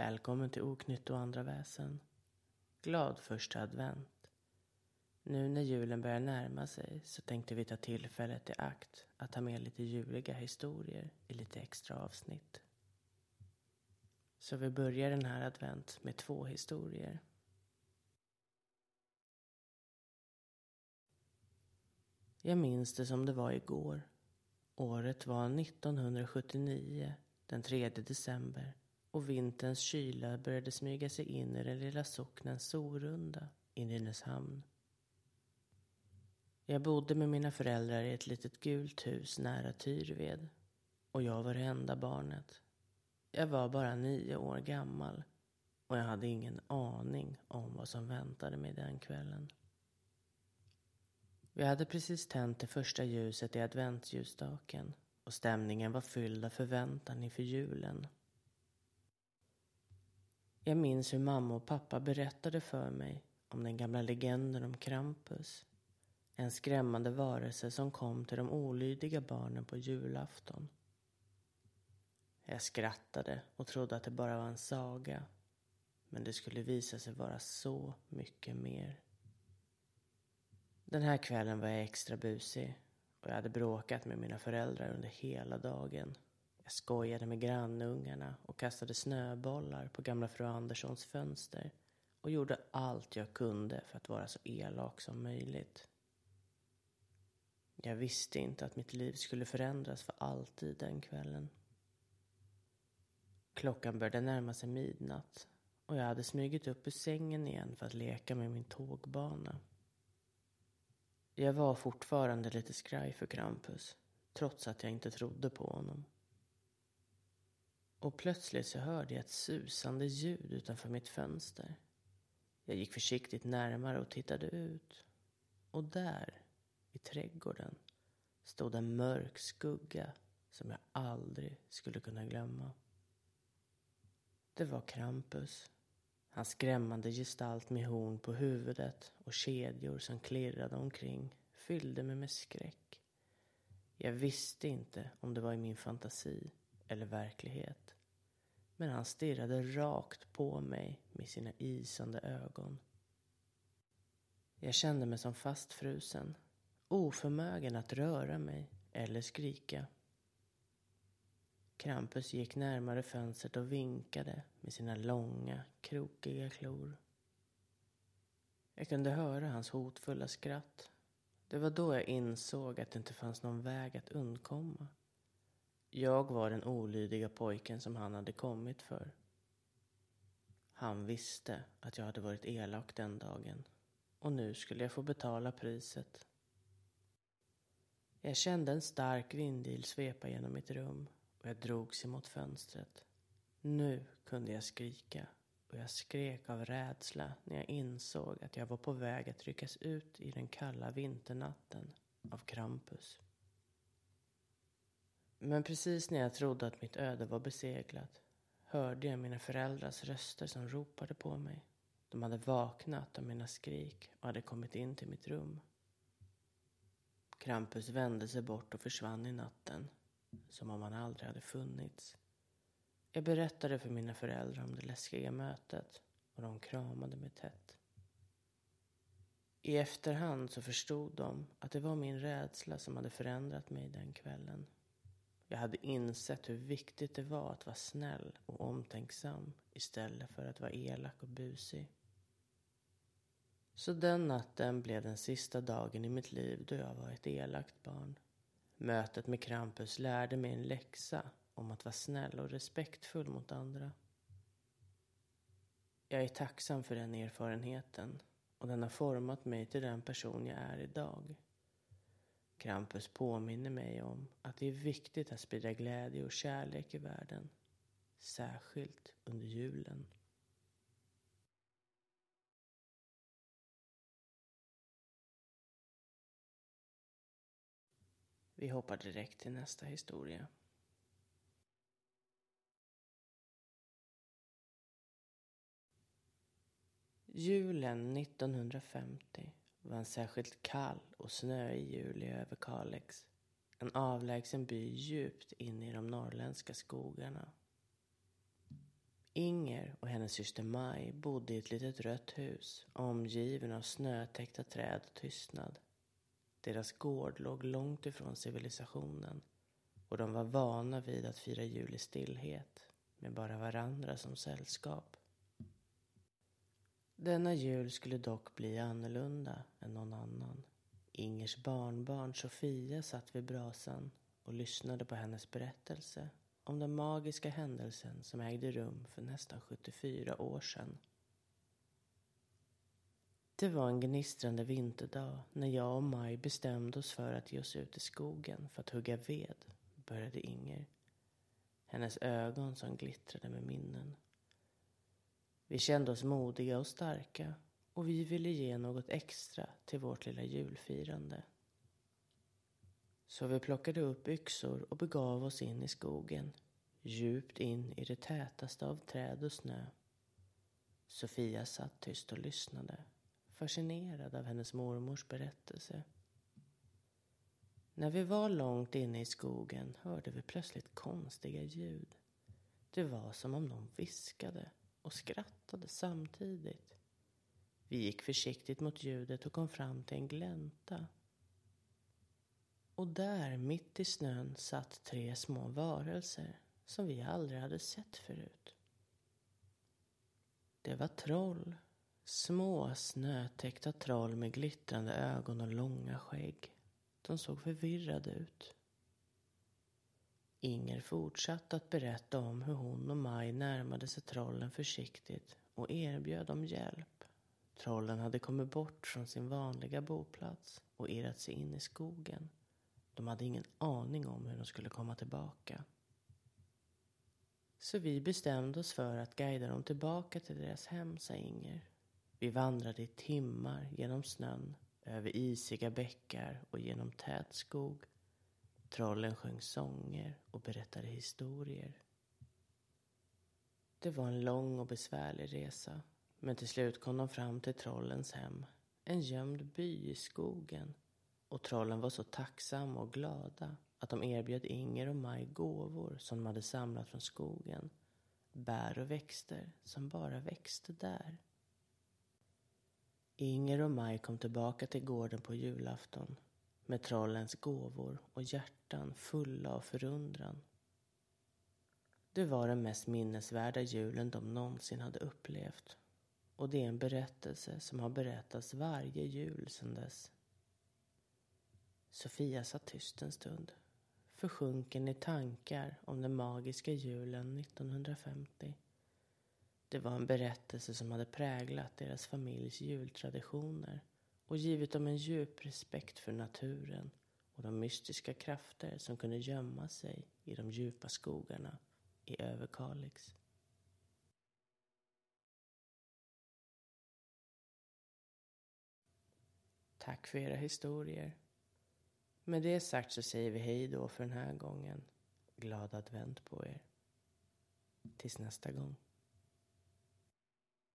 välkommen till Oknytt och andra väsen. Glad första advent. Nu när julen börjar närma sig så tänkte vi ta tillfället i akt att ta med lite juliga historier i lite extra avsnitt. Så vi börjar den här advent med två historier. Jag minns det som det var igår. Året var 1979, den 3 december och vinterns kyla började smyga sig in i den lilla socknen Sorunda i Nynäshamn. Jag bodde med mina föräldrar i ett litet gult hus nära Tyrved och jag var det enda barnet. Jag var bara nio år gammal och jag hade ingen aning om vad som väntade mig den kvällen. Vi hade precis tänt det första ljuset i adventsljusstaken och stämningen var fylld av förväntan inför julen. Jag minns hur mamma och pappa berättade för mig om den gamla legenden om Krampus. En skrämmande varelse som kom till de olydiga barnen på julafton. Jag skrattade och trodde att det bara var en saga. Men det skulle visa sig vara så mycket mer. Den här kvällen var jag extra busig och jag hade bråkat med mina föräldrar under hela dagen. Jag skojade med grannungarna och kastade snöbollar på gamla fru Anderssons fönster och gjorde allt jag kunde för att vara så elak som möjligt. Jag visste inte att mitt liv skulle förändras för alltid den kvällen. Klockan började närma sig midnatt och jag hade smugit upp ur sängen igen för att leka med min tågbana. Jag var fortfarande lite skraj för Krampus, trots att jag inte trodde på honom. Och plötsligt så hörde jag ett susande ljud utanför mitt fönster. Jag gick försiktigt närmare och tittade ut. Och där, i trädgården, stod en mörk skugga som jag aldrig skulle kunna glömma. Det var Krampus. Hans skrämmande gestalt med horn på huvudet och kedjor som klirrade omkring fyllde mig med skräck. Jag visste inte om det var i min fantasi eller verklighet. Men han stirrade rakt på mig med sina isande ögon. Jag kände mig som fastfrusen, oförmögen att röra mig eller skrika. Krampus gick närmare fönstret och vinkade med sina långa, krokiga klor. Jag kunde höra hans hotfulla skratt. Det var då jag insåg att det inte fanns någon väg att undkomma. Jag var den olydiga pojken som han hade kommit för. Han visste att jag hade varit elak den dagen och nu skulle jag få betala priset. Jag kände en stark vindil svepa genom mitt rum och jag drogs emot fönstret. Nu kunde jag skrika och jag skrek av rädsla när jag insåg att jag var på väg att ryckas ut i den kalla vinternatten av Krampus. Men precis när jag trodde att mitt öde var beseglat hörde jag mina föräldrars röster som ropade på mig. De hade vaknat av mina skrik och hade kommit in till mitt rum. Krampus vände sig bort och försvann i natten, som om han aldrig hade funnits. Jag berättade för mina föräldrar om det läskiga mötet och de kramade mig tätt. I efterhand så förstod de att det var min rädsla som hade förändrat mig den kvällen. Jag hade insett hur viktigt det var att vara snäll och omtänksam istället för att vara elak och busig. Så den natten blev den sista dagen i mitt liv då jag var ett elakt barn. Mötet med Krampus lärde mig en läxa om att vara snäll och respektfull mot andra. Jag är tacksam för den erfarenheten och den har format mig till den person jag är idag. Krampus påminner mig om att det är viktigt att sprida glädje och kärlek i världen. Särskilt under julen. Vi hoppar direkt till nästa historia. Julen 1950 var en särskilt kall och snöig jul i Överkalix. En avlägsen by djupt inne i de norrländska skogarna. Inger och hennes syster Maj bodde i ett litet rött hus omgiven av snötäckta träd och tystnad. Deras gård låg långt ifrån civilisationen och de var vana vid att fira jul i stillhet med bara varandra som sällskap. Denna jul skulle dock bli annorlunda än någon annan. Ingers barnbarn Sofia satt vid brasan och lyssnade på hennes berättelse om den magiska händelsen som ägde rum för nästan 74 år sedan. Det var en gnistrande vinterdag när jag och Maj bestämde oss för att ge oss ut i skogen för att hugga ved, började Inger. Hennes ögon som glittrade med minnen. Vi kände oss modiga och starka och vi ville ge något extra till vårt lilla julfirande. Så vi plockade upp yxor och begav oss in i skogen, djupt in i det tätaste av träd och snö. Sofia satt tyst och lyssnade, fascinerad av hennes mormors berättelse. När vi var långt inne i skogen hörde vi plötsligt konstiga ljud. Det var som om någon viskade och skrattade samtidigt. Vi gick försiktigt mot ljudet och kom fram till en glänta. Och där, mitt i snön, satt tre små varelser som vi aldrig hade sett förut. Det var troll. Små snötäckta troll med glittrande ögon och långa skägg. De såg förvirrade ut. Inger fortsatte att berätta om hur hon och Maj närmade sig trollen försiktigt och erbjöd dem hjälp. Trollen hade kommit bort från sin vanliga boplats och irrat sig in i skogen. De hade ingen aning om hur de skulle komma tillbaka. Så vi bestämde oss för att guida dem tillbaka till deras hem, sa Inger. Vi vandrade i timmar genom snön, över isiga bäckar och genom tät skog. Trollen sjöng sånger och berättade historier. Det var en lång och besvärlig resa. Men till slut kom de fram till trollens hem. En gömd by i skogen. Och trollen var så tacksamma och glada att de erbjöd Inger och Maj gåvor som de hade samlat från skogen. Bär och växter som bara växte där. Inger och Maj kom tillbaka till gården på julafton med trollens gåvor och hjärtan fulla av förundran. Det var den mest minnesvärda julen de någonsin hade upplevt och det är en berättelse som har berättats varje jul sedan dess. Sofia satt tyst en stund, försjunken i tankar om den magiska julen 1950. Det var en berättelse som hade präglat deras familjs jultraditioner och givit dem en djup respekt för naturen och de mystiska krafter som kunde gömma sig i de djupa skogarna i Överkalix. Tack för era historier. Med det sagt så säger vi hej då för den här gången. Glad advent på er. Tills nästa gång.